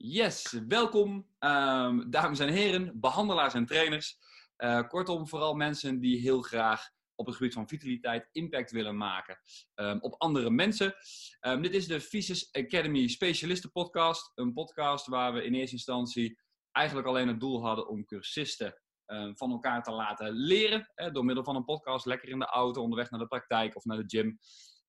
Yes, welkom ehm, dames en heren, behandelaars en trainers. Uh, kortom, vooral mensen die heel graag op het gebied van vitaliteit impact willen maken um, op andere mensen. Um, dit is de Visus Academy Specialisten Podcast. Een podcast waar we in eerste instantie eigenlijk alleen het doel hadden om cursisten van elkaar te laten leren. Door middel van een podcast, lekker in de auto, onderweg naar de praktijk of naar de gym.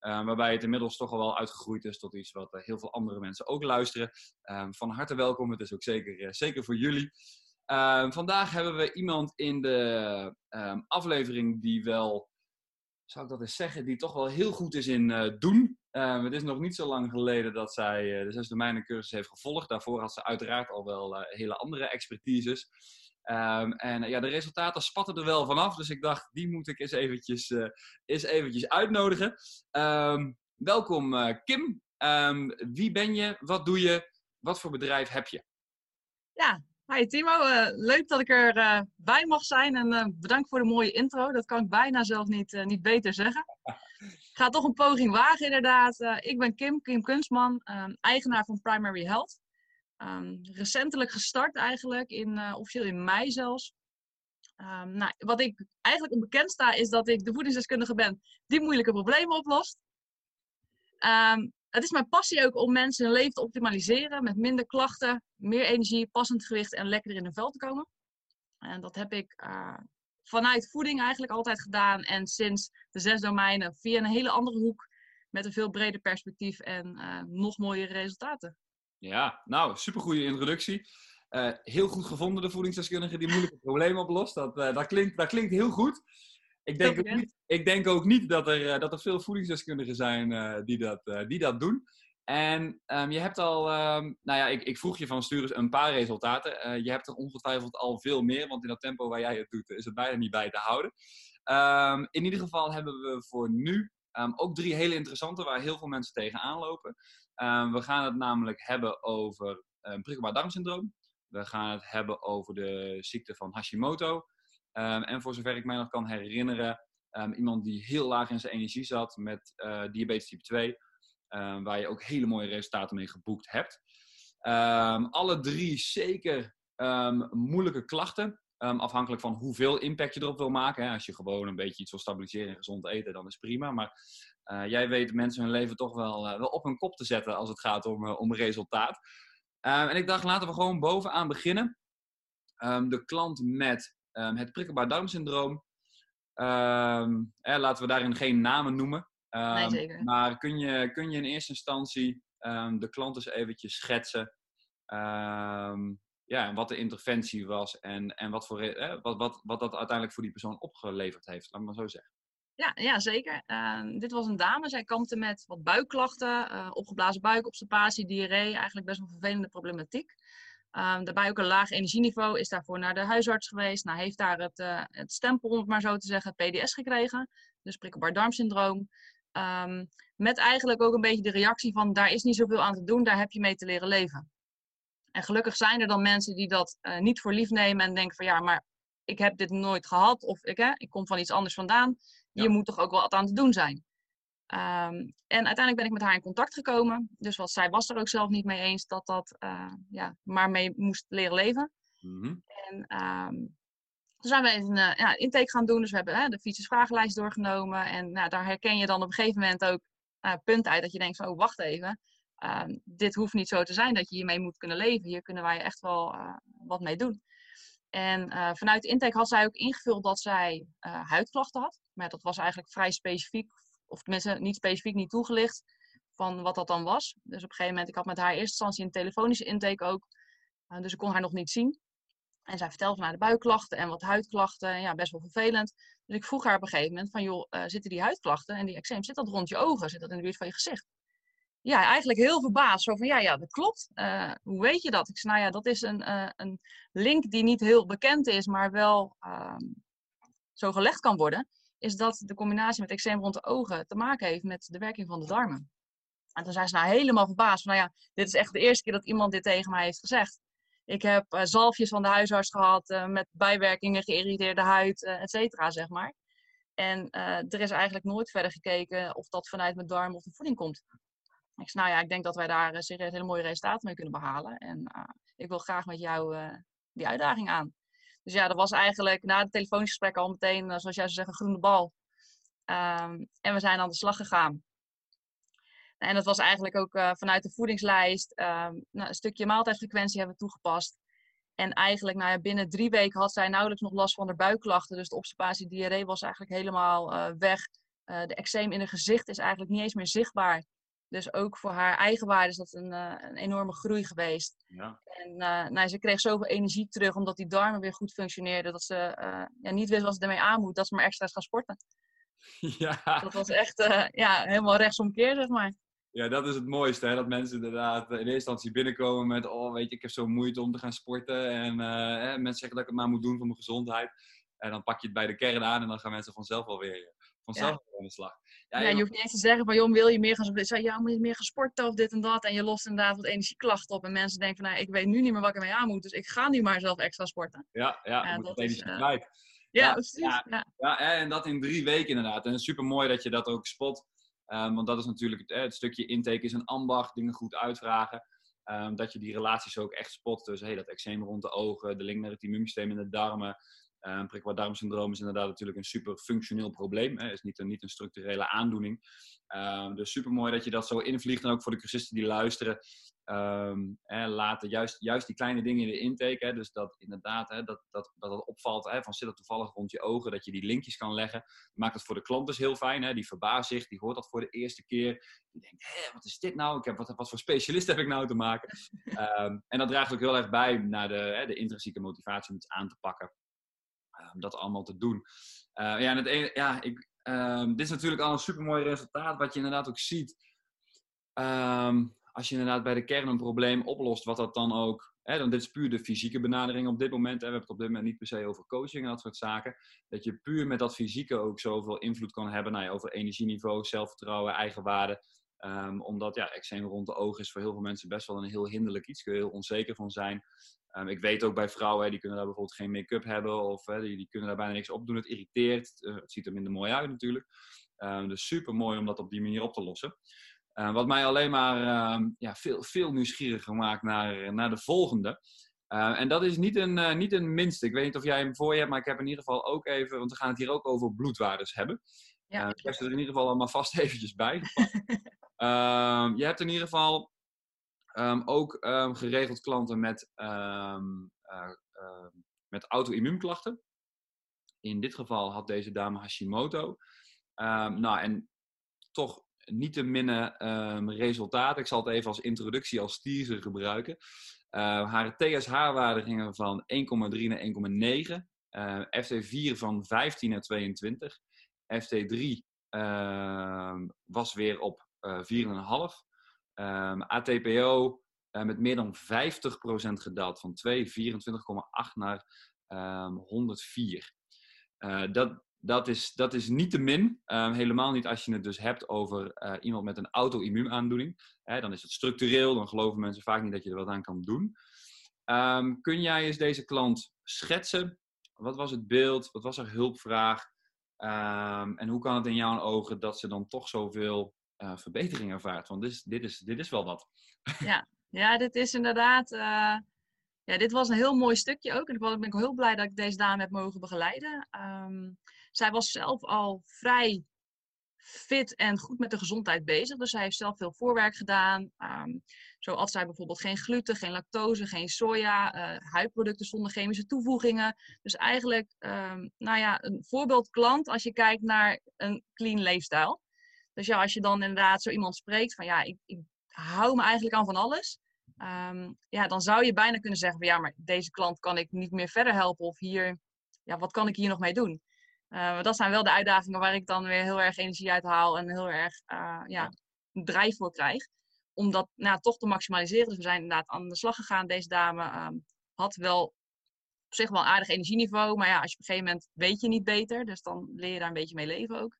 Uh, waarbij het inmiddels toch al wel uitgegroeid is tot iets wat uh, heel veel andere mensen ook luisteren. Uh, van harte welkom, het is ook zeker, eh, zeker voor jullie. Ehm, vandaag hebben we iemand in de ehm, aflevering die wel, zou ik dat eens zeggen, die toch wel heel goed is in eh, doen. Ehm, het is nog niet zo lang geleden dat zij de zes domeinen cursus heeft gevolgd. Daarvoor had ze uiteraard al wel hele andere expertises. Um, en ja, de resultaten spatten er wel vanaf. Dus ik dacht, die moet ik eens eventjes, uh, eens eventjes uitnodigen. Um, welkom uh, Kim. Um, wie ben je? Wat doe je? Wat voor bedrijf heb je? Ja, hi Timo. Uh, leuk dat ik er bij mag zijn. En bedankt voor de mooie intro. Dat kan ik bijna zelf niet, niet beter zeggen. Ik ga toch een poging wagen inderdaad. ik ben Kim, Kim Kunstman, eigenaar van Primary Health. Um, recentelijk gestart eigenlijk, in, uh, officieel in mei zelfs. Um, nou, wat ik eigenlijk onbekend sta, is dat ik de voedingsdeskundige ben die moeilijke problemen oplost. Um, het is mijn passie ook om mensen hun leven te optimaliseren met minder klachten, meer energie, passend gewicht en lekker in hun vel te komen. En dat heb ik uh, vanuit voeding eigenlijk altijd gedaan en sinds de zes domeinen via een hele andere hoek met een veel breder perspectief en uh, nog mooiere resultaten. Ja, nou, supergoeie introductie. Uh, heel goed gevonden, de voedingsdeskundige die moeilijke problemen oplost. Dat, uh, dat, klinkt, dat klinkt heel goed. Ik denk, ook niet, ik denk ook niet dat er, uh, dat er veel voedingsdeskundigen zijn die, dat, die dat doen. En um, je hebt al, um, nou ja, ik, ik, vroeg je van stuur eens een paar resultaten. je hebt er ongetwijfeld al veel meer, want in dat tempo waar jij het doet is het bijna niet bij te houden. Um, in ieder geval hebben we voor nu ook drie hele interessante waar heel veel mensen tegenaan lopen. Um, we gaan het namelijk hebben over um, prikkelbaar darmsyndroom. We gaan het hebben over de ziekte van Hashimoto. Um, en voor zover ik mij nog kan herinneren, iemand die heel laag in zijn energie zat met uh, diabetes type 2. waar je ook hele mooie resultaten mee geboekt hebt. alle drie zeker moeilijke klachten. afhankelijk van hoeveel impact je erop wil maken. Hè. Als je gewoon een beetje iets wil stabiliseren en gezond eten, dan is prima. Maar jij weet mensen hun leven toch wel, uh, wel op hun kop te zetten als het gaat om, uh, om resultaat. en ik dacht, laten we gewoon bovenaan beginnen. Um, de klant met um, het prikkelbaar darmsyndroom. Um, eh, laten we daarin geen namen noemen. nee, zeker. Maar kun je, kun je in eerste instantie de klant eens eventjes schetsen? ja, wat de interventie was en, en wat, voor, eh, wat, wat, wat dat uiteindelijk voor die persoon opgeleverd heeft, laat maar zo zeggen. Ja, ja zeker. Uh, dit was een dame. Zij kampte met wat buikklachten, uh, opgeblazen buik, obstipatie, diarree. Eigenlijk best wel vervelende problematiek. Uh, daarbij ook een laag energieniveau. Is daarvoor naar de huisarts geweest. Nou, heeft daar het, uh, het stempel, om het maar zo te zeggen, PDS gekregen. Dus prikkelbaar darmsyndroom. Um, met eigenlijk ook een beetje de reactie van, daar is niet zoveel aan te doen. Daar heb je mee te leren leven. En gelukkig zijn er dan mensen die dat uh, niet voor lief nemen en denken van, ja, maar ik heb dit nooit gehad. Of ik, hè, ik kom van iets anders vandaan je moet toch ook wel wat aan te doen zijn. Um, en uiteindelijk ben ik met haar in contact gekomen. Dus wat zij was er ook zelf niet mee eens dat dat uh, ja, maar mee moest leren leven. Mm -hmm. En um, toen zijn we een uh, ja, intake gaan doen. Dus we hebben uh, de fietsjesvragenlijst doorgenomen. En nou, daar herken je dan op een gegeven moment ook uh, punten uit dat je denkt van, oh, wacht even. Um, dit hoeft niet zo te zijn dat je hiermee moet kunnen leven. Hier kunnen wij echt wel wat mee doen. En uh, vanuit de intake had zij ook ingevuld dat zij uh, huidklachten had. Maar dat was eigenlijk vrij specifiek, of tenminste niet specifiek, niet toegelicht van wat dat dan was. Dus op een gegeven moment, ik had met haar eerste instantie een telefonische intake ook. Uh, dus ik kon haar nog niet zien. En zij vertelde naar de buikklachten en wat huidklachten. En ja, best wel vervelend. Dus ik vroeg haar op een gegeven moment van, joh, zitten die huidklachten en die eczeem, zit dat rond je ogen? Zit dat in de buurt van je gezicht? Ja, eigenlijk heel verbaasd. Zo van, ja, ja, dat klopt. Uh, hoe weet je dat? Ik zei, nou ja, dat is een, uh, een link die niet heel bekend is, maar wel uh, zo gelegd kan worden. Is dat de combinatie met eczeem rond de ogen te maken heeft met de werking van de darmen. En toen zijn ze nou helemaal verbaasd. Van, nou ja, dit is echt de eerste keer dat iemand dit tegen mij heeft gezegd. Ik heb uh, zalfjes van de huisarts gehad met bijwerkingen, geïrriteerde huid, et cetera, zeg maar. En er is eigenlijk nooit verder gekeken of dat vanuit mijn darm of de voeding komt. Ik zei, nou ja, ik denk dat wij daar serieus hele mooie resultaten mee kunnen behalen. En ik wil graag met jou die uitdaging aan. Dus ja, dat was eigenlijk na het telefonisch gesprek al meteen, zoals jij zou zeggen, groene bal. Ehm, en we zijn aan de slag gegaan. En dat was eigenlijk ook vanuit de voedingslijst. Um, nou, een stukje maaltijdfrequentie hebben we toegepast. En eigenlijk nou ja, binnen drie weken had zij nauwelijks nog last van haar buikklachten. Dus de obstipatie diarree was eigenlijk helemaal weg. De eczeem in haar gezicht is eigenlijk niet eens meer zichtbaar. Dus ook voor haar eigen waarde is dat een, uh, een enorme groei geweest. Ja. En nou, ze kreeg zoveel energie terug omdat die darmen weer goed functioneerden. Dat ze ja, niet wist wat ze ermee aan moet. Dat ze maar extra gaan sporten. Ja. Dat was echt ja, helemaal rechtsomkeer, zeg maar. Ja, dat is het mooiste. Hè? Dat mensen inderdaad in eerste instantie binnenkomen met... Oh, weet je, ik heb zo moeite om te gaan sporten. En hè, mensen zeggen dat ik het maar moet doen voor mijn gezondheid. En dan pak je het bij de kern aan en dan gaan mensen vanzelf alweer vanzelf ja. aan de slag. Ja, ja, je hoeft niet eens te zeggen van, joh, wil je meer gaan sporten? Ja, moet je meer gaan sporten of dit en dat? En je lost inderdaad wat energieklachten op. En mensen denken van, nou, ik weet nu niet meer wat ik ermee aan moet. Dus ik ga nu maar zelf extra sporten. Ja, ja, ja moet het energie uh, kwijt. Ja, ja, precies. Ja, ja. en dat in drie weken inderdaad. En super mooi dat je dat ook spot. Um, want dat is natuurlijk het, het, stukje intake is een ambacht, dingen goed uitvragen. Um, dat je die relaties ook echt spot. Dus hey, dat eczeem rond de ogen, de link naar het immuunsysteem in de darmen. Um, prikkelbaar darmsyndroom is inderdaad natuurlijk een super functioneel probleem. Het is niet een, niet een structurele aandoening. Um, dus super mooi dat je dat zo invliegt. En ook voor de cursisten die luisteren. Um, hè, laten juist, juist die kleine dingen in de intake. Hè, dus dat inderdaad hè, dat, dat, dat het opvalt hè, van zit het toevallig rond je ogen. Dat je die linkjes kan leggen. Maakt het voor de klant dus heel fijn. Hè, die verbaast zich. Die hoort dat voor de eerste keer. Die denkt, hé, wat is dit nou? Ik heb, wat, wat voor specialist heb ik nou te maken? en dat draagt ook heel erg bij naar de, hè, de intrinsieke motivatie om iets aan te pakken. Om dat allemaal te doen. Uh, ja, het ja, ik, Um, dit is natuurlijk al een super mooi resultaat, wat je inderdaad ook ziet. Um, als je inderdaad bij de kern een probleem oplost, wat dat dan ook. Hè, dan dit is puur de fysieke benadering op dit moment. Hè, we hebben het op dit moment niet per se over coaching en dat soort zaken. Dat je puur met dat fysieke ook zoveel invloed kan hebben nou ja, over energieniveau, zelfvertrouwen, eigenwaarde. Um, omdat ja, eczeem rond de ogen is voor heel veel mensen best wel een heel hinderlijk iets. Kun je heel onzeker van zijn. Um, ik weet ook bij vrouwen, hè, die kunnen daar bijvoorbeeld geen make-up hebben. Of hè, die, die, kunnen daar bijna niks op doen. Het irriteert. Uh, het ziet er minder mooi uit natuurlijk. Um, dus super mooi om dat op die manier op te lossen. wat mij alleen maar ja, veel, veel nieuwsgieriger maakt naar, naar de volgende. Uh, en dat is niet een, uh, niet een minste. Ik weet niet of jij hem voor je hebt, maar ik heb in ieder geval ook even, want we gaan het hier ook over bloedwaardes hebben. Ja, ik heb er in ieder geval allemaal vast eventjes bij. Je hebt in ieder geval um, ook um, geregeld klanten met, uh, met auto-immuunklachten. In dit geval had deze dame Hashimoto. nou, en toch niet te minnen resultaten. Ik zal het even als introductie, als teaser gebruiken. Haar TSH-waarde gingen van 1,3 naar 1,9. Uh, FT4 van 15 naar 22. FT3 uh, was weer op uh, 4,5. Um, ATPO uh, met meer dan 50% gedaald. Van 2, 24,8 naar um, 104. Uh, dat, dat, is, dat is niet te min. Um, helemaal niet als je het dus hebt over uh, iemand met een auto-immuunaandoening. dan is het structureel. Dan geloven mensen vaak niet dat je er wat aan kan doen. Kun jij eens deze klant schetsen? Wat was het beeld? Wat was haar hulpvraag? En hoe kan het in jouw ogen dat ze dan toch zoveel uh, verbetering ervaart. Want dit is, dit, is, dit is wel wat. Ja, ja dit is inderdaad. Uh, ja, dit was een heel mooi stukje ook. En ik ben heel blij dat ik deze dame heb mogen begeleiden. Um, zij was zelf al vrij fit en goed met de gezondheid bezig. Dus zij heeft zelf veel voorwerk gedaan. Um, zo at zij bijvoorbeeld geen gluten, geen lactose, geen soja, uh, huidproducten zonder chemische toevoegingen. Dus eigenlijk, um, nou ja, een voorbeeldklant als je kijkt naar een clean leefstijl. Dus ja, als je dan inderdaad zo iemand spreekt van ja, ik, ik hou me eigenlijk aan van alles. Um, ja, dan zou je bijna kunnen zeggen van ja, maar deze klant kan ik niet meer verder helpen. Of hier, ja, wat kan ik hier nog mee doen? Uh, dat zijn wel de uitdagingen waar ik dan weer heel erg energie uit haal en heel erg uh, ja, drijf voor krijg. Om dat nou, toch te maximaliseren. Dus we zijn inderdaad aan de slag gegaan. Deze dame um, had wel op zich wel een aardig energieniveau. Maar ja, als je op een gegeven moment weet je niet beter. Dus dan leer je daar een beetje mee leven ook.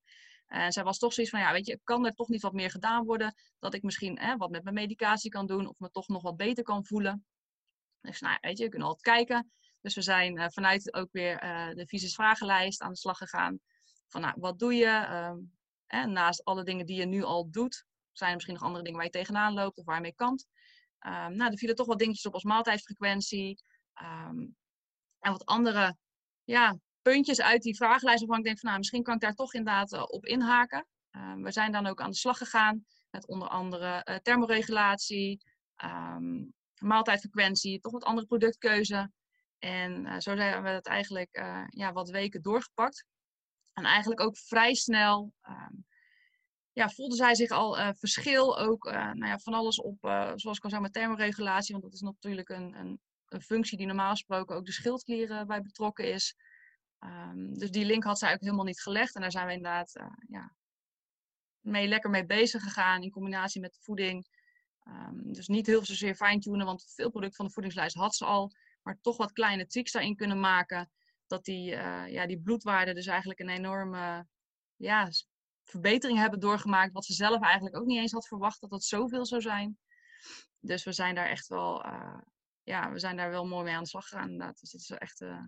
En zij was toch zoiets van, ja, weet je, kan er toch niet wat meer gedaan worden? Dat ik misschien hè, wat met mijn medicatie kan doen of me toch nog wat beter kan voelen. Dus nou, weet je, je kunt altijd kijken. Dus we zijn uh, vanuit ook weer uh, de visus vragenlijst aan de slag gegaan. Van, nou, wat doe je? Uh, naast alle dingen die je nu al doet, zijn er misschien nog andere dingen waar je tegenaan loopt of waar je mee kant. Um, nou, er vielen toch wat dingetjes op als maaltijdfrequentie. Ehm, en wat andere ja, puntjes uit die vragenlijst waarvan ik denk van nou, misschien kan ik daar toch inderdaad uh, op inhaken. Um, we zijn dan ook aan de slag gegaan met onder andere uh, thermoregulatie, maaltijdfrequentie, toch wat andere productkeuze. En uh, zo zijn we het eigenlijk ja, wat weken doorgepakt. En eigenlijk ook vrij snel ja, voelde zij zich al verschil. Ook nou ja, van alles op, zoals ik al zei, met thermoregulatie. Want dat is natuurlijk een, een, een functie die normaal gesproken ook de schildklieren bij betrokken is. Um, dus die link had zij ook helemaal niet gelegd. En daar zijn we inderdaad ja, mee, lekker mee bezig gegaan in combinatie met de voeding. Um, dus niet heel zozeer fine-tunen, want veel product van de voedingslijst had ze al. Maar toch wat kleine tweaks daarin kunnen maken. Dat die, ja, die bloedwaarde dus eigenlijk een enorme ja, verbetering hebben doorgemaakt, wat ze zelf eigenlijk ook niet eens had verwacht dat het zoveel zou zijn. Dus we zijn daar echt wel, uh, ja, we zijn daar wel mooi mee aan de slag gegaan inderdaad. Dus het is echt, uh,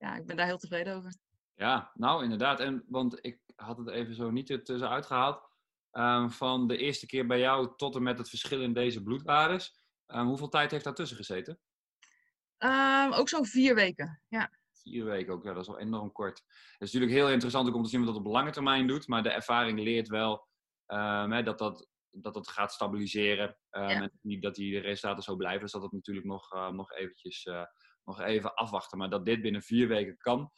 ja, ik ben daar heel tevreden over. Ja, nou inderdaad. En, want ik had het even zo niet ertussenuit gehaald. Um, van de eerste keer bij jou tot en met het verschil in deze bloedwaardes. Um, hoeveel tijd heeft daartussen gezeten? Um, ook zo'n vier weken, ja vier weken ook, ja, dat is wel enorm kort. Het is natuurlijk heel interessant om te zien wat dat op lange termijn doet, maar de ervaring leert wel hè, dat, dat, dat dat gaat stabiliseren. En niet dat die resultaten zo blijven, dus dat het natuurlijk nog, uh, nog eventjes uh, nog even afwachten. Maar dat dit binnen vier weken kan,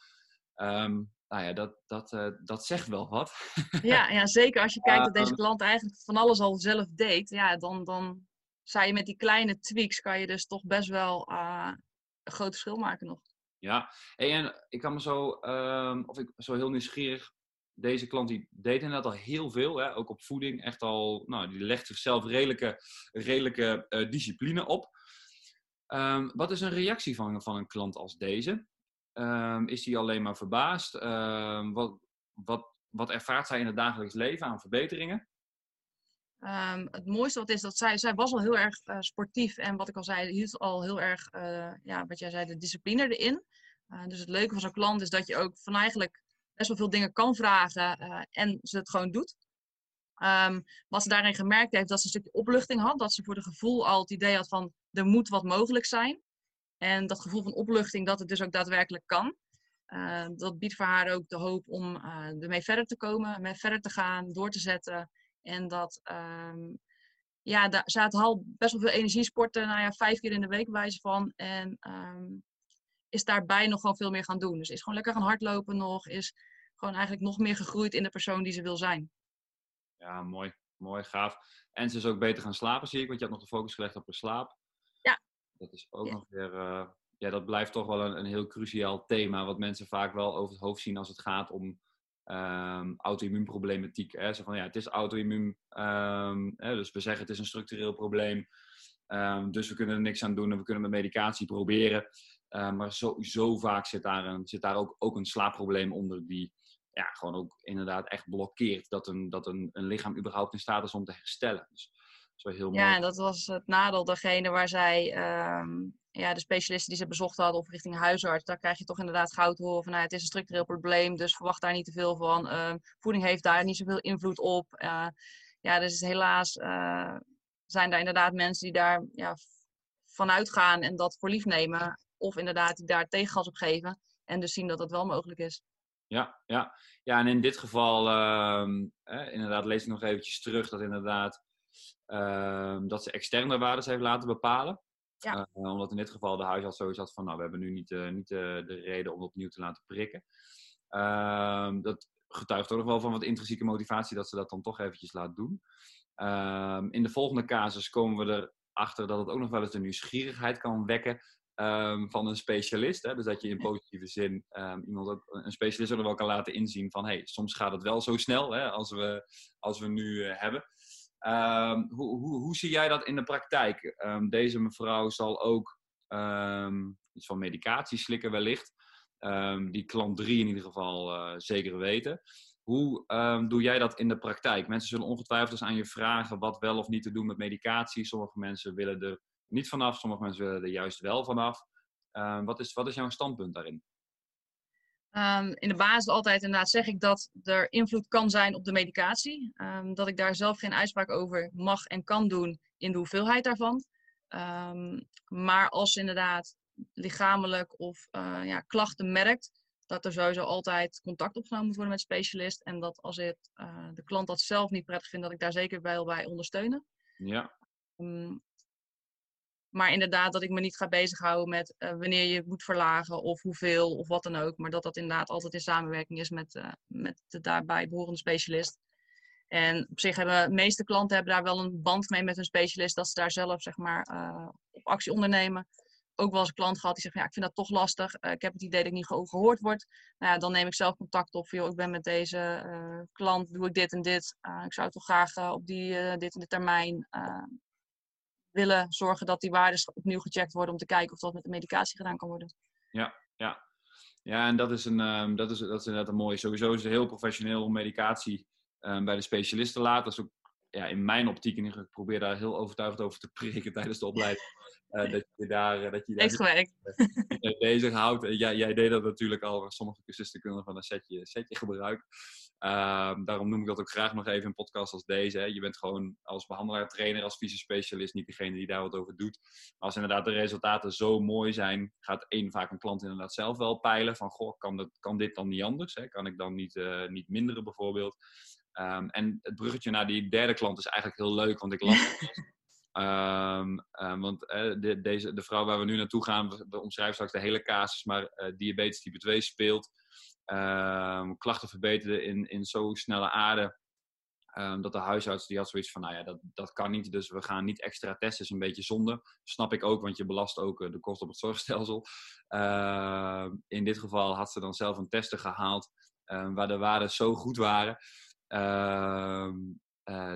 um, nou ja, dat, dat, uh, dat zegt wel wat. ja, ja, zeker. Als je kijkt dat deze klant eigenlijk van alles al zelf deed, ja, dan, dan zou je met die kleine tweaks kan je dus toch best wel een groot verschil maken nog. Ja, en ik kan me zo, um, of ik zo heel nieuwsgierig, deze klant die deed inderdaad al heel veel, hè, ook op voeding, echt al, nou, die legt zichzelf redelijke, redelijke uh, discipline op. Um, wat is een reactie van, van een klant als deze? Um, is hij alleen maar verbaasd? wat, wat, wat ervaart zij in het dagelijks leven aan verbeteringen? Het mooiste wat is dat zij, zij was al heel erg uh, sportief en wat ik al zei, hield al heel erg, uh, ja, wat jij zei, de discipline erin. Uh, dus het leuke van zo'n klant is dat je ook van eigenlijk best wel veel dingen kan vragen en ze het gewoon doet. Wat ze daarin gemerkt heeft, dat ze een stukje opluchting had, dat ze voor de gevoel al het idee had van er moet wat mogelijk zijn. En dat gevoel van opluchting, dat het dus ook daadwerkelijk kan. dat biedt voor haar ook de hoop om ermee verder te komen, mee verder te gaan, door te zetten. En dat, um, ja, daar, ze had al best wel veel energie sporten, nou ja, vijf keer in de week wijze van. En um, is daarbij nog gewoon veel meer gaan doen. Dus is gewoon lekker gaan hardlopen nog, is gewoon eigenlijk nog meer gegroeid in de persoon die ze wil zijn. Ja, mooi. Mooi, gaaf. En ze is ook beter gaan slapen, zie ik, want je had nog de focus gelegd op haar slaap. Ja. Dat is ook nog weer, uh, ja, dat blijft toch wel een, een heel cruciaal thema, wat mensen vaak wel over het hoofd zien als het gaat om um, auto-immuunproblematiek. Hè? Zo van, ja, het is auto-immuun, um, dus we zeggen het is een structureel probleem. Um, dus we kunnen er niks aan doen en we kunnen met medicatie proberen. maar zo, vaak zit daar, een, zit daar ook, ook een slaapprobleem onder die ja, gewoon ook inderdaad echt blokkeert dat een, dat een, een lichaam überhaupt in staat is om te herstellen. Dus, heel mooi. Ja, dat was het nadeel. Degene waar zij ja, de specialisten die ze bezocht hadden of richting huisarts, daar krijg je toch inderdaad te horen van nou, het is een structureel probleem, dus verwacht daar niet te veel van. Uh, voeding heeft daar niet zoveel invloed op. Uh, ja, dus helaas uh, zijn er inderdaad mensen die daar ja, vanuit gaan en dat voor lief nemen. Of inderdaad die daar tegengas op geven en dus zien dat dat wel mogelijk is. Ja, ja. ja en in dit geval, ehm, inderdaad, lees ik nog eventjes terug dat inderdaad ehm, dat ze externe waarden heeft laten bepalen. Ja. Uh, omdat in dit geval de huisarts sowieso had van, nou, we hebben nu niet, uh, niet uh, de reden om opnieuw te laten prikken. Ehm, dat getuigt ook nog wel van wat intrinsieke motivatie dat ze dat dan toch eventjes laat doen. Ehm, in de volgende casus komen we erachter dat het ook nog wel eens de nieuwsgierigheid kan wekken um, van een specialist. Hè? Dus dat je in positieve zin iemand ook, een specialist er wel kan laten inzien van, hey, soms gaat het wel zo snel hè, als, we, als we nu hebben. Um, hoe, hoe, hoe, zie jij dat in de praktijk? Um, deze mevrouw zal ook um, iets van medicatie slikken wellicht. die klant 3 in ieder geval uh, zeker weten. Hoe doe jij dat in de praktijk? Mensen zullen ongetwijfeld eens aan je vragen wat wel of niet te doen met medicatie. Sommige mensen willen er niet vanaf, sommige mensen willen er juist wel vanaf. wat, is, wat is jouw standpunt daarin? Ehm, in de basis altijd inderdaad zeg ik dat er invloed kan zijn op de medicatie. Ehm, dat ik daar zelf geen uitspraak over mag en kan doen in de hoeveelheid daarvan. Ehm, maar als inderdaad lichamelijk of uh, ja, klachten merkt, dat er sowieso altijd contact opgenomen moet worden met specialist. En dat als het, uh, de klant dat zelf niet prettig vindt, dat ik daar zeker wel bij ondersteunen. Ja. Maar inderdaad, dat ik me niet ga bezighouden met uh, wanneer je moet verlagen of hoeveel of wat dan ook. Maar dat dat inderdaad altijd in samenwerking is met, uh, met de daarbij behorende specialist. En op zich hebben de meeste klanten hebben daar wel een band mee met hun specialist, dat ze daar zelf zeg maar uh, op actie ondernemen. Ook wel eens een klant gehad die zegt, ja, ik vind dat toch lastig. ik heb het idee dat ik niet gehoord word. Nou ja, dan neem ik zelf contact op. Joh, ik ben met deze klant, doe ik dit en dit. ik zou toch graag op die, dit en dit termijn willen zorgen dat die waarden opnieuw gecheckt worden om te kijken of dat met de medicatie gedaan kan worden. Ja, ja. Ja, en dat is, een, um, dat is, dat is inderdaad een mooie. Sowieso is het heel professioneel om medicatie um, bij de specialist te laten. Ja, in mijn optiek, en ik probeer daar heel overtuigd over te prikken tijdens de opleiding. Uh, dat je daar, dat je daar bezig houdt. Jij, jij deed dat natuurlijk al. Sommige cursisten kunnen van een setje, setje gebruiken. Uh, daarom noem ik dat ook graag nog even in podcast als deze. Hè. Je bent gewoon als behandelaar, trainer, als fysiospecialist niet degene die daar wat over doet. Maar als inderdaad de resultaten zo mooi zijn, gaat één vaak een klant inderdaad zelf wel peilen van, goh, kan, dat, kan dit dan niet anders? Hè? Kan ik dan niet, uh, niet minderen bijvoorbeeld? Um, en het bruggetje naar die derde klant is eigenlijk heel leuk, want ik las Um, um, want uh, de, deze, de vrouw waar we nu naartoe gaan, we, omschrijven straks de hele casus, maar uh, diabetes type 2 speelt. Klachten verbeterden in, in zo snelle aarde. dat de huisarts die had zoiets van, nou ja, dat, dat kan niet. Dus we gaan niet extra testen, is een beetje zonde. Snap ik ook, want je belast ook uh, de kost op het zorgstelsel. in dit geval had ze dan zelf een testen gehaald waar de waarden zo goed waren.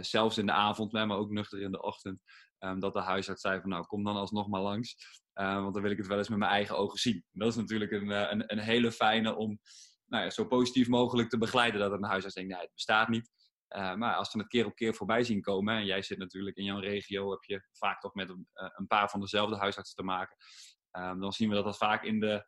Zelfs in de avond, maar ook nuchter in de ochtend. Um, dat de huisarts zei van nou kom dan alsnog maar langs. Uh, want dan wil ik het wel eens met mijn eigen ogen zien. Dat is natuurlijk een, eh, een, een hele fijne om nou ja, zo positief mogelijk te begeleiden. Dat een huisarts denkt, nee, het bestaat niet. Uh, maar als we het keer op keer voorbij zien komen, en jij zit natuurlijk in jouw regio, heb je vaak toch met een, een paar van dezelfde huisartsen te maken. Dan zien we dat dat vaak in de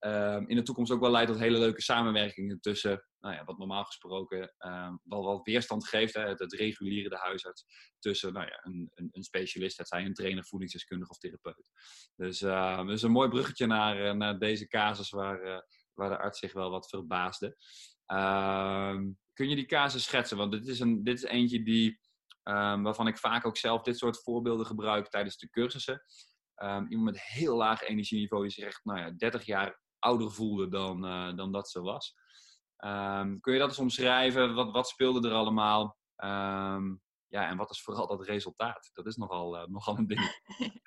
um, in de toekomst ook wel leidt tot hele leuke samenwerkingen tussen, nou ja, wat normaal gesproken um, wel wat weerstand geeft, hè, het, het reguliere de huisarts, tussen nou ja, een, een, een, specialist, het zijn een trainer, voedingsdeskundige of therapeut. Dus, uh, dus een mooi bruggetje naar, uh, naar deze casus waar, uh, waar de arts zich wel wat verbaasde. kun je die casus schetsen? Want dit is, een, dit is eentje die, waarvan ik vaak ook zelf dit soort voorbeelden gebruik tijdens de cursussen. Iemand met heel laag energieniveau die echt nou ja, 30 jaar ouder voelde dan, uh, dan dat ze was. Um, kun je dat eens omschrijven? Wat, wat speelde er allemaal? Um, ja, en wat is vooral dat resultaat? Dat is nogal, uh, nogal een ding.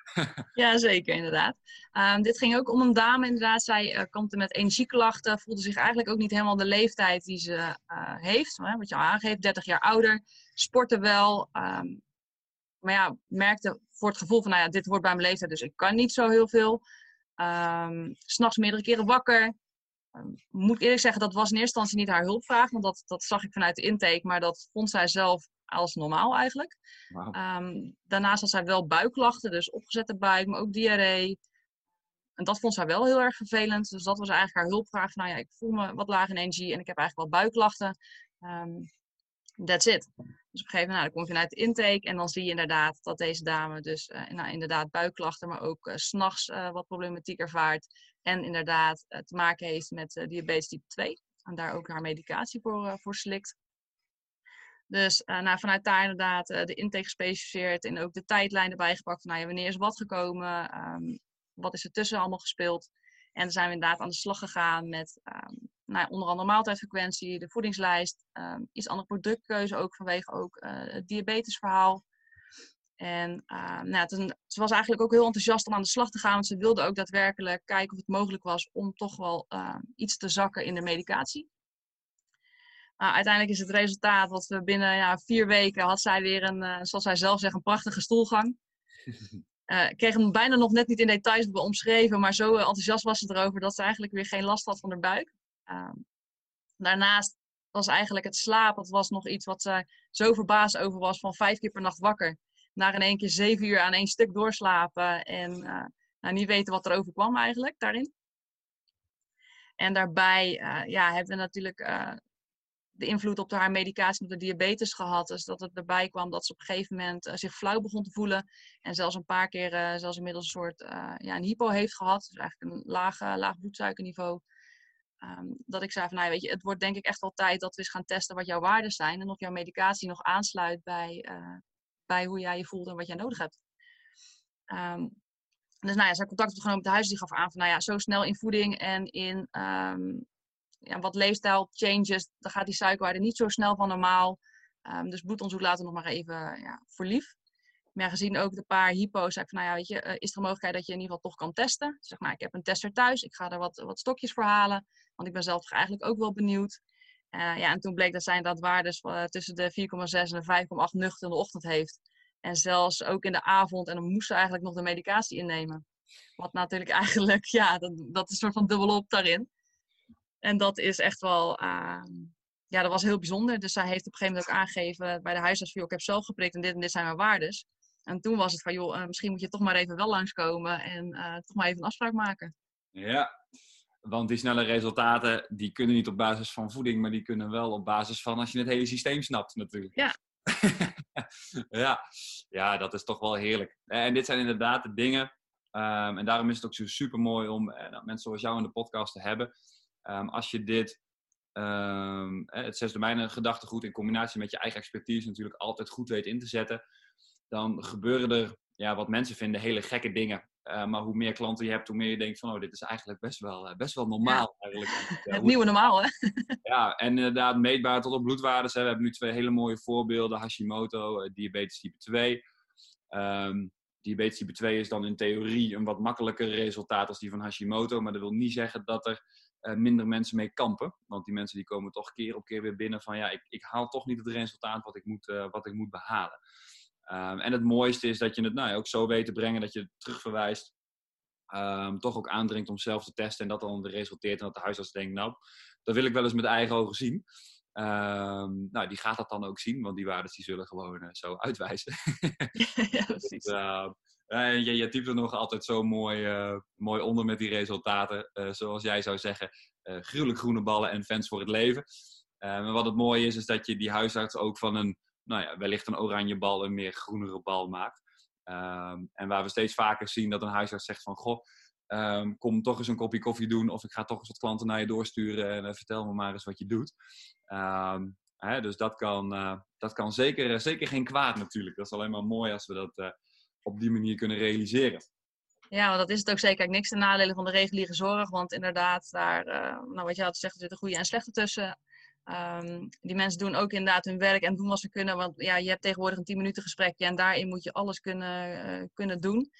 ja, zeker, inderdaad. Um, dit ging ook om een dame, inderdaad. Zij uh, kampte met energieklachten, voelde zich eigenlijk ook niet helemaal de leeftijd die ze heeft. Wat je al aangeeft, 30 jaar ouder, sportte wel. maar ja, merkte voor het gevoel van, nou ja, dit wordt bij mijn leeftijd, dus ik kan niet zo heel veel. Um, S'nachts meerdere keren wakker. Um, moet ik eerlijk zeggen, dat was in eerste instantie niet haar hulpvraag, want dat, dat zag ik vanuit de intake, maar dat vond zij zelf als normaal eigenlijk. Wow. Um, daarnaast had zij wel buikklachten, dus opgezette buik, maar ook diarree. En dat vond zij wel heel erg vervelend. Dus dat was eigenlijk haar hulpvraag. Nou ja, ik voel me wat laag in energie en ik heb eigenlijk wel buikklachten. Um, that's it. Dus op een gegeven moment, nou, dan kom je vanuit de intake en dan zie je inderdaad dat deze dame dus uh, nou, inderdaad buikklachten, maar ook uh, s'nachts uh, wat problematiek ervaart. En inderdaad te maken heeft met diabetes type 2. En daar ook haar medicatie voor, voor slikt. Dus nou, vanuit daar inderdaad de intake gespecificeerd en ook de tijdlijn erbij gepakt. Van, nou, ja, wanneer is wat gekomen? Um, wat is er tussen allemaal gespeeld? En dan zijn we inderdaad aan de slag gegaan met um, nou, onder andere maaltijdfrequentie, de voedingslijst, um, iets andere productkeuze ook vanwege ook, uh, het diabetesverhaal. En uh, nou, ze was eigenlijk ook heel enthousiast om aan de slag te gaan, want ze wilde ook daadwerkelijk kijken of het mogelijk was om toch wel uh, iets te zakken in de medicatie. Uiteindelijk is het resultaat wat we binnen ja, vier weken had zij weer een, uh, zoals zij zelf zegt, een prachtige stoelgang. Uh, ik kreeg hem bijna nog net niet in details omschreven, maar zo enthousiast was ze erover dat ze eigenlijk weer geen last had van haar buik. Um, daarnaast was eigenlijk het slapen, dat was nog iets wat ze zo verbaasd over was, van vijf keer per nacht wakker. Naar in één keer zeven uur aan één stuk doorslapen en uh, nou, niet weten wat er overkwam eigenlijk daarin. En daarbij ja, hebben we natuurlijk de invloed op haar medicatie op de diabetes gehad. Dus dat het erbij kwam dat ze op een gegeven moment zich flauw begon te voelen. En zelfs een paar keer zelfs inmiddels een soort ja, een hypo heeft gehad. Dus eigenlijk een laag, laag bloedsuikerniveau. Ehm, dat ik zei van, nou, weet je, het wordt denk ik echt wel tijd dat we eens gaan testen wat jouw waarden zijn. En of jouw medicatie nog aansluit bij, bij hoe jij je voelt en wat jij nodig hebt. Um, dus nou ja, zij contact opgenomen met de huis. Die gaf aan van, nou ja, zo snel in voeding en in um, ja, wat leefstijl changes, dan gaat die suikerwaarde niet zo snel van normaal. Dus bloedonderzoek laten nog maar even ja, voor lief. Maar gezien ook de paar hypo's, zei ik van, nou ja, weet je, uh, is er een mogelijkheid dat je in ieder geval toch kan testen? Zeg, nou, ik heb een tester thuis, ik ga er wat, wat stokjes voor halen, want ik ben zelf eigenlijk ook wel benieuwd. Uh, ja, en toen bleek dat zij dat waardes uh, tussen de 4,6 en de 5,8 nuchter in de ochtend heeft. En zelfs ook in de avond. En dan moest ze eigenlijk nog de medicatie innemen. Wat natuurlijk eigenlijk, ja, dat, dat is een soort van dubbelop daarin. En dat is echt wel, uh, ja, dat was heel bijzonder. Dus zij heeft op een gegeven moment ook aangegeven bij de huisarts ik heb zelf geprikt en dit en dit zijn mijn waardes. En toen was het van, joh, uh, misschien moet je toch maar even wel langskomen en toch maar even een afspraak maken. Ja, want die snelle resultaten, die kunnen niet op basis van voeding, maar die kunnen wel op basis van als je het hele systeem snapt natuurlijk. Ja, ja. ja, dat is toch wel heerlijk. En dit zijn inderdaad de dingen. Um, en daarom is het ook zo super mooi om uh, mensen zoals jou in de podcast te hebben. Um, als je dit, um, het zes domeinen gedachtegoed in combinatie met je eigen expertise natuurlijk altijd goed weet in te zetten, dan gebeuren er, ja, wat mensen vinden, hele gekke dingen. Uh, maar hoe meer klanten je hebt, hoe meer je denkt van, oh, dit is eigenlijk best wel, uh, best wel normaal. Ja. Eigenlijk. het nieuwe normaal, hè? ja, en inderdaad meetbaar tot op bloedwaardes. Hè. We hebben nu twee hele mooie voorbeelden. Hashimoto, uh, diabetes type 2. Um, diabetes type 2 is dan in theorie een wat makkelijker resultaat als die van Hashimoto. Maar dat wil niet zeggen dat er minder mensen mee kampen. Want die mensen die komen toch keer op keer weer binnen van, ja, ik, ik haal toch niet het resultaat wat ik moet, wat ik moet behalen. Um, en het mooiste is dat je het nou, ook zo weet te brengen dat je het terugverwijst. Um, toch ook aandringt om zelf te testen en dat dan resulteert en dat de huisarts denkt, nou, dat wil ik wel eens met eigen ogen zien. Um, nou, die gaat dat dan ook zien, want die waarden die zullen gewoon uh, zo uitwijzen. ja, precies. Uh, je, je typt er nog altijd zo mooi, uh, mooi onder met die resultaten. zoals jij zou zeggen, gruwelijk groene ballen en fans voor het leven. maar wat het mooie is, is dat je die huisarts ook van een nou ja, wellicht een oranje bal een meer groenere bal maakt. Um, en waar we steeds vaker zien dat een huisarts zegt van... Goh, um, kom toch eens een kopje koffie doen of ik ga toch eens wat klanten naar je doorsturen en uh, vertel me maar eens wat je doet. Um, hè, dus dat kan, uh, dat kan zeker, zeker geen kwaad natuurlijk. Dat is alleen maar mooi als we dat op die manier kunnen realiseren. Ja, want dat is het ook zeker. Niks ten nadele van de reguliere zorg. Want inderdaad, daar, nou wat je had gezegd, er zitten goede en slechte tussen. Um, die mensen doen ook inderdaad hun werk en doen wat ze kunnen. Want ja, je hebt tegenwoordig een 10 minuten gesprekje en daarin moet je alles kunnen, uh, kunnen doen.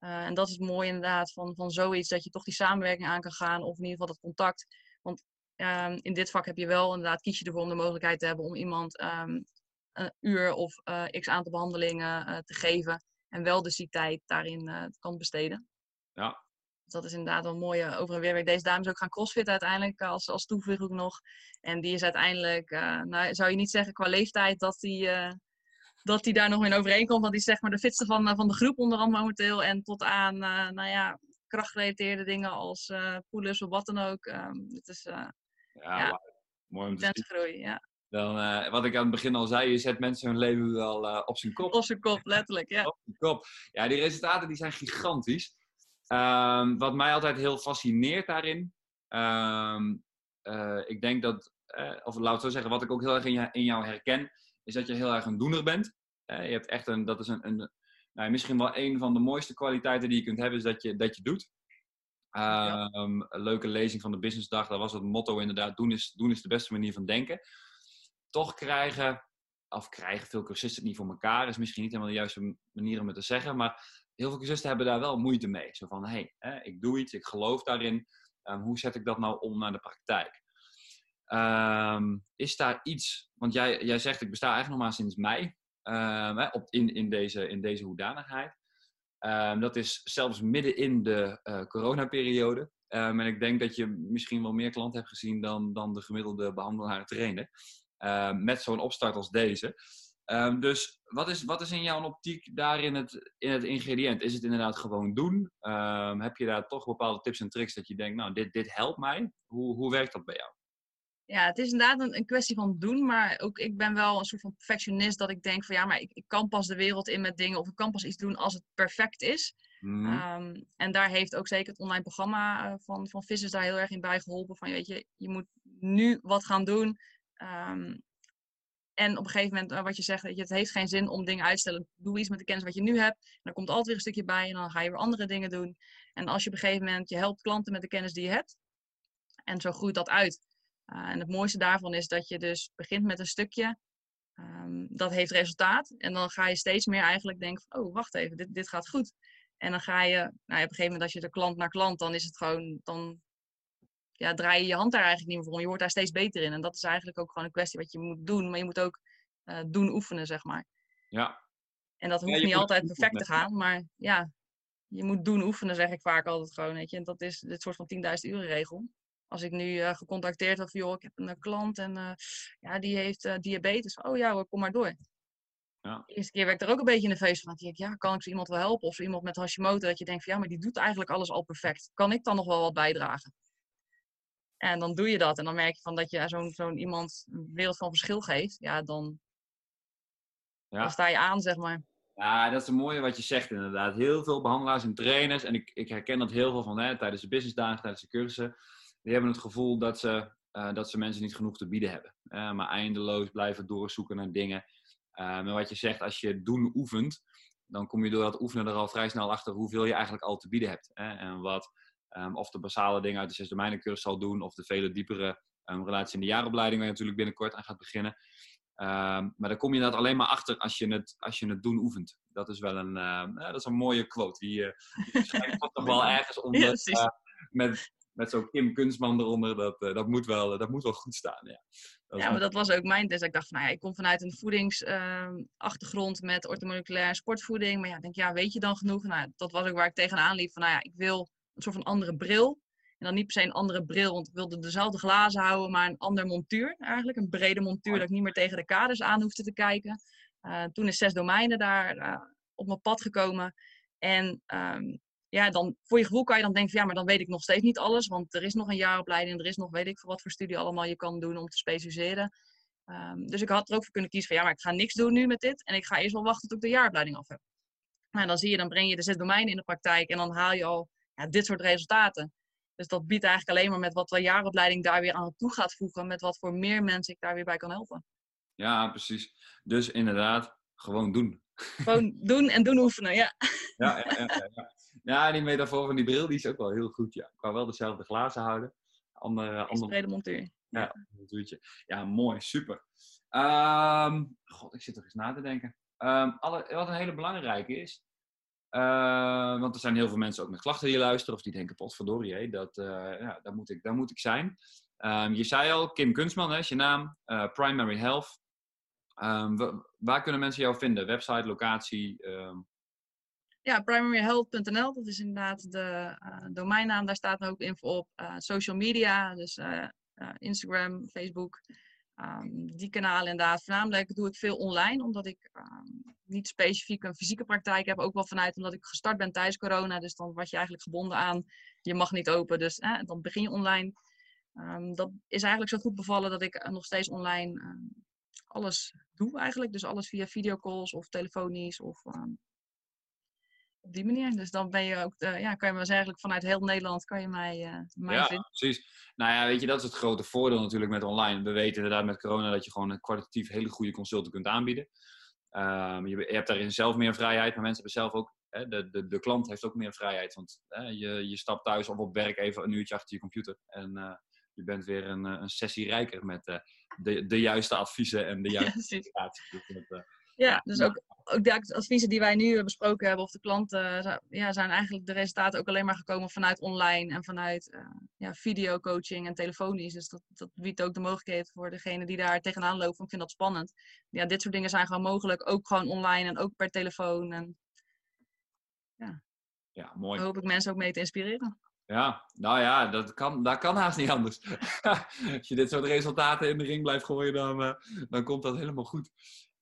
Uh, en dat is het mooie inderdaad van, van zoiets, dat je toch die samenwerking aan kan gaan. Of in ieder geval dat contact. Want um, in dit vak heb je wel inderdaad, kies je ervoor om de mogelijkheid te hebben om iemand um, een uur of uh, x aantal behandelingen te geven. En wel dus die tijd daarin kan besteden. Ja, dat is inderdaad wel mooi uh, over en weer. Deze dame is ook gaan crossfit uiteindelijk als, als toevoeging nog. En die is uiteindelijk, uh, nou zou je niet zeggen qua leeftijd dat die, uh, dat die daar nog in overeenkomt. Want die is zeg maar de fitste van, van de groep onder andere momenteel. En tot aan, nou ja, krachtgerelateerde dingen als uh, pull-ups of wat dan ook. Um, het is ja, ja mooi om te zien. groei, ja. Dan, uh, wat ik aan het begin al zei, je zet mensen hun leven wel uh, op zijn kop. Op zijn kop, letterlijk, ja. op zijn kop. Ja, die resultaten die zijn gigantisch. Um, wat mij altijd heel fascineert daarin, um, uh, ik denk dat, uh, of laat ik zo zeggen, wat ik ook heel erg in, in, jou herken, is dat je heel erg een doener bent. Uh, je hebt echt een, dat is een, een nou, misschien wel een van de mooiste kwaliteiten die je kunt hebben, is dat je, dat je doet. Um, ja. Een leuke lezing van de businessdag, daar was het motto inderdaad, doen is, doen is de beste manier van denken. Toch krijgen, of krijgen veel cursisten het niet voor elkaar, is misschien niet helemaal de juiste manier om het te zeggen, maar heel veel cursisten hebben daar wel moeite mee. Zo van, hé, hey, ik doe iets, ik geloof daarin. Um, hoe zet ik dat nou om naar de praktijk? Um, is daar iets, want jij, jij zegt, ik besta eigenlijk nog maar sinds mei um, op, in, in, deze, in deze hoedanigheid. dat is zelfs midden in de uh, coronaperiode. en ik denk dat je misschien wel meer klanten hebt gezien dan, dan de gemiddelde behandelaar trainer. met zo'n opstart als deze. Ehm, dus wat is, wat is in jouw optiek daarin het, in het ingrediënt? Is het inderdaad gewoon doen? Ehm, heb je daar toch bepaalde tips en tricks dat je denkt, nou, dit, dit helpt mij? Hoe, hoe werkt dat bij jou? Ja, het is inderdaad een, een, kwestie van doen, maar ook ik ben wel een soort van perfectionist dat ik denk van ja, maar ik, ik kan pas de wereld in met dingen of ik kan pas iets doen als het perfect is. Mhm. Ehm, en daar heeft ook zeker het online programma uh, van, van Vissers daar heel erg in bij geholpen. Van weet je, je moet nu wat gaan doen. En op een gegeven moment, uh, wat je zegt, je, het heeft geen zin om dingen uit te stellen. Doe iets met de kennis wat je nu hebt. En dan komt altijd weer een stukje bij en dan ga je weer andere dingen doen. En als je op een gegeven moment, je helpt klanten met de kennis die je hebt. En zo groeit dat uit. Uh, en het mooiste daarvan is dat je dus begint met een stukje. Um, dat heeft resultaat. En dan ga je steeds meer eigenlijk denken van, oh, wacht even, dit, dit gaat goed. En dan ga je, nou, op een gegeven moment als je de klant naar klant, dan is het gewoon, dan ja, draai je je hand daar eigenlijk niet meer voor. Je wordt daar steeds beter in. En dat is eigenlijk ook gewoon een kwestie wat je moet doen. Maar je moet ook uh, doen oefenen, zeg maar. Ja. En dat hoeft niet altijd perfect te gaan. Maar ja, je moet doen oefenen, zeg ik vaak altijd gewoon. Weet je. En dat is dit soort van 10.000 uren regel. Als ik nu uh, gecontacteerd word van, joh, ik heb een klant en uh, ja, die heeft diabetes. Oh ja, kom maar door. Ja. De eerste keer werd ik er ook een beetje in de feest van. Ik, ja, kan ik zo iemand wel helpen? Of zo iemand met Hashimoto, dat je denkt van ja, maar die doet eigenlijk alles al perfect. Kan ik dan nog wel wat bijdragen? En dan doe je dat. En dan merk je van dat je zo'n zo'n iemand een wereld van verschil geeft. Ja, dan, ja. dan sta je aan, zeg maar. Ja, dat is het mooie wat je zegt inderdaad. Heel veel behandelaars en trainers, en ik, ik herken dat heel veel van hè, tijdens de businessdagen, tijdens de cursussen, die hebben het gevoel dat ze, uh, dat ze mensen niet genoeg te bieden hebben. Uh, maar eindeloos blijven doorzoeken naar dingen. Uh, maar wat je zegt, als je doen oefent, dan kom je door dat oefenen er al vrij snel achter hoeveel je eigenlijk al te bieden hebt. Hè? En wat, um, of de basale dingen uit de zes domeinencursus zal doen, of de vele diepere um, relatie in de jaaropleiding, waar je natuurlijk binnenkort aan gaat beginnen. Um, maar dan kom je dat alleen maar achter als je het, als je het doen oefent. Dat is wel een, uh, dat is een mooie quote. Die, uh, die toch wel ergens onder. Uh, met, met zo'n Kim Kunstman eronder, dat, uh, dat, moet wel, dat moet wel goed staan. Ja, ja maar dat was ook mijn test. Ik dacht van, nou ja, ik kom vanuit een voedingsachtergrond met orthomoleculaire sportvoeding. Maar ja, denk ja, weet je dan genoeg? Nou, dat was ook waar ik tegenaan liep. Van, nou ja, ik wil een soort van andere bril. En dan niet per se een andere bril, want ik wilde dezelfde glazen houden, maar een ander montuur eigenlijk. Een brede montuur, dat ik niet meer tegen de kaders aan hoefde te kijken. Uh, toen is zes domeinen daar uh, op mijn pad gekomen. En um, ja, dan voor je gevoel kan je dan denken, ja, maar dan weet ik nog steeds niet alles. Want er is nog een jaaropleiding, er is nog weet ik veel wat voor studie allemaal je kan doen om te specialiseren. Um, dus ik had er ook voor kunnen kiezen van, ja, maar ik ga niks doen nu met dit. En ik ga eerst wel wachten tot ik de jaaropleiding af heb. Nou, dan zie je, dan breng je de zes domeinen in de praktijk en dan haal je al ja, dit soort resultaten. Dus dat biedt eigenlijk alleen maar met wat de jaaropleiding daar weer aan toe gaat voegen, met wat voor meer mensen ik daar weer bij kan helpen. Ja, precies. Dus inderdaad, gewoon doen. Gewoon doen en doen oefenen, ja. Ja, ja, ja, ja. ja die metafoor van die bril die is ook wel heel goed. Ja. Ik kan wel dezelfde glazen houden. Andere, andere... brede montuur. Ja, montuurtje. Ja, mooi, super. Um, God, ik zit er eens na te denken. Um, alle, wat een hele belangrijke is, uh, want er zijn heel veel mensen ook met klachten die luisteren of die denken, potverdorie, dat, uh, ja, daar, moet ik, daar moet ik zijn. Um, je zei al, Kim Kunstman, hè, is je naam, uh, Primary Health. Um, waar kunnen mensen jou vinden? Website, locatie? Um... Ja, primaryhealth.nl, dat is inderdaad de domeinnaam. Daar staat ook info op. social media, dus Instagram, Facebook. Um, die kanalen inderdaad. Voornamelijk doe ik veel online, omdat ik um, niet specifiek een fysieke praktijk heb. Ook wel vanuit omdat ik gestart ben tijdens corona. Dus dan was je eigenlijk gebonden aan, je mag niet open. Dus eh, dan begin je online. Um, dat is eigenlijk zo goed bevallen dat ik nog steeds online alles doe eigenlijk. Dus alles via videocalls of telefonisch of op die manier. Dus dan ben je ook, de, ja, kan je maar eigenlijk vanuit heel Nederland kan je mij, uh, mij ja, vinden. precies. Nou ja, weet je, dat is het grote voordeel natuurlijk met online. We weten inderdaad met corona dat je gewoon een kwalitatief hele goede consulten kunt aanbieden. Um, je, je, hebt daarin zelf meer vrijheid, maar mensen hebben zelf ook, hè, de, de, de klant heeft ook meer vrijheid. Want hè, je, je stapt thuis of op werk even een uurtje achter je computer en uh, je bent weer een, een sessie rijker met de, de juiste adviezen en de juiste ja, ja, dus ook, ook de adviezen die wij nu besproken hebben, of de klanten, eh, ja, zijn eigenlijk de resultaten ook alleen maar gekomen vanuit online en vanuit uh, ja, videocoaching en telefonisch. Dus dat, dat biedt ook de mogelijkheid voor degene die daar tegenaan lopen. Ik vind dat spannend. Ja, dit soort dingen zijn gewoon mogelijk, ook gewoon online en ook per telefoon. En, ja. ja, mooi. Daar hoop ik mensen ook mee te inspireren. Ja, nou ja, dat kan, dat kan haast niet anders. Als je dit soort resultaten in de ring blijft gooien, dan, uh, dan komt dat helemaal goed.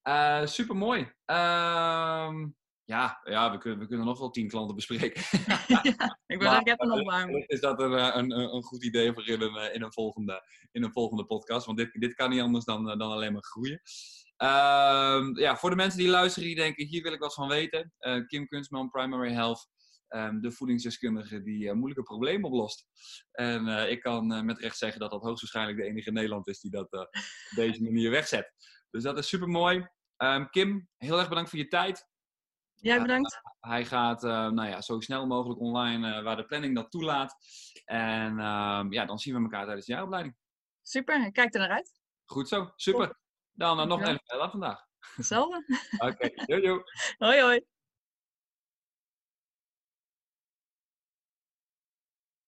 Uh, super mooi. Ehm, ja, ja we, kunnen, we kunnen nog wel tien klanten bespreken. ja, ik ben er net nog warm. Is dat een, een, een, goed idee voor in een, in een, volgende, in een volgende podcast? Want dit, dit kan niet anders dan, dan alleen maar groeien. Uh, ja, voor de mensen die luisteren, die denken, hier wil ik wat van weten. Uh, Kim Kunstman, Primary Health. Um, de voedingsdeskundige die uh, moeilijke problemen oplost. En uh, ik kan met recht zeggen dat dat hoogstwaarschijnlijk de enige in Nederland is die dat op deze manier wegzet. Dus dat is super mooi. Um, Kim, heel erg bedankt voor je tijd. Jij bedankt. hij gaat nou ja, zo snel mogelijk online waar de planning dat toelaat. En ehm, ja, dan zien we elkaar tijdens de jaaropleiding. Super, kijk er naar uit. Goed zo, super. Dan nog een hele vandaag. Hetzelfde. Oké, okay. hoi. Hoi hoi.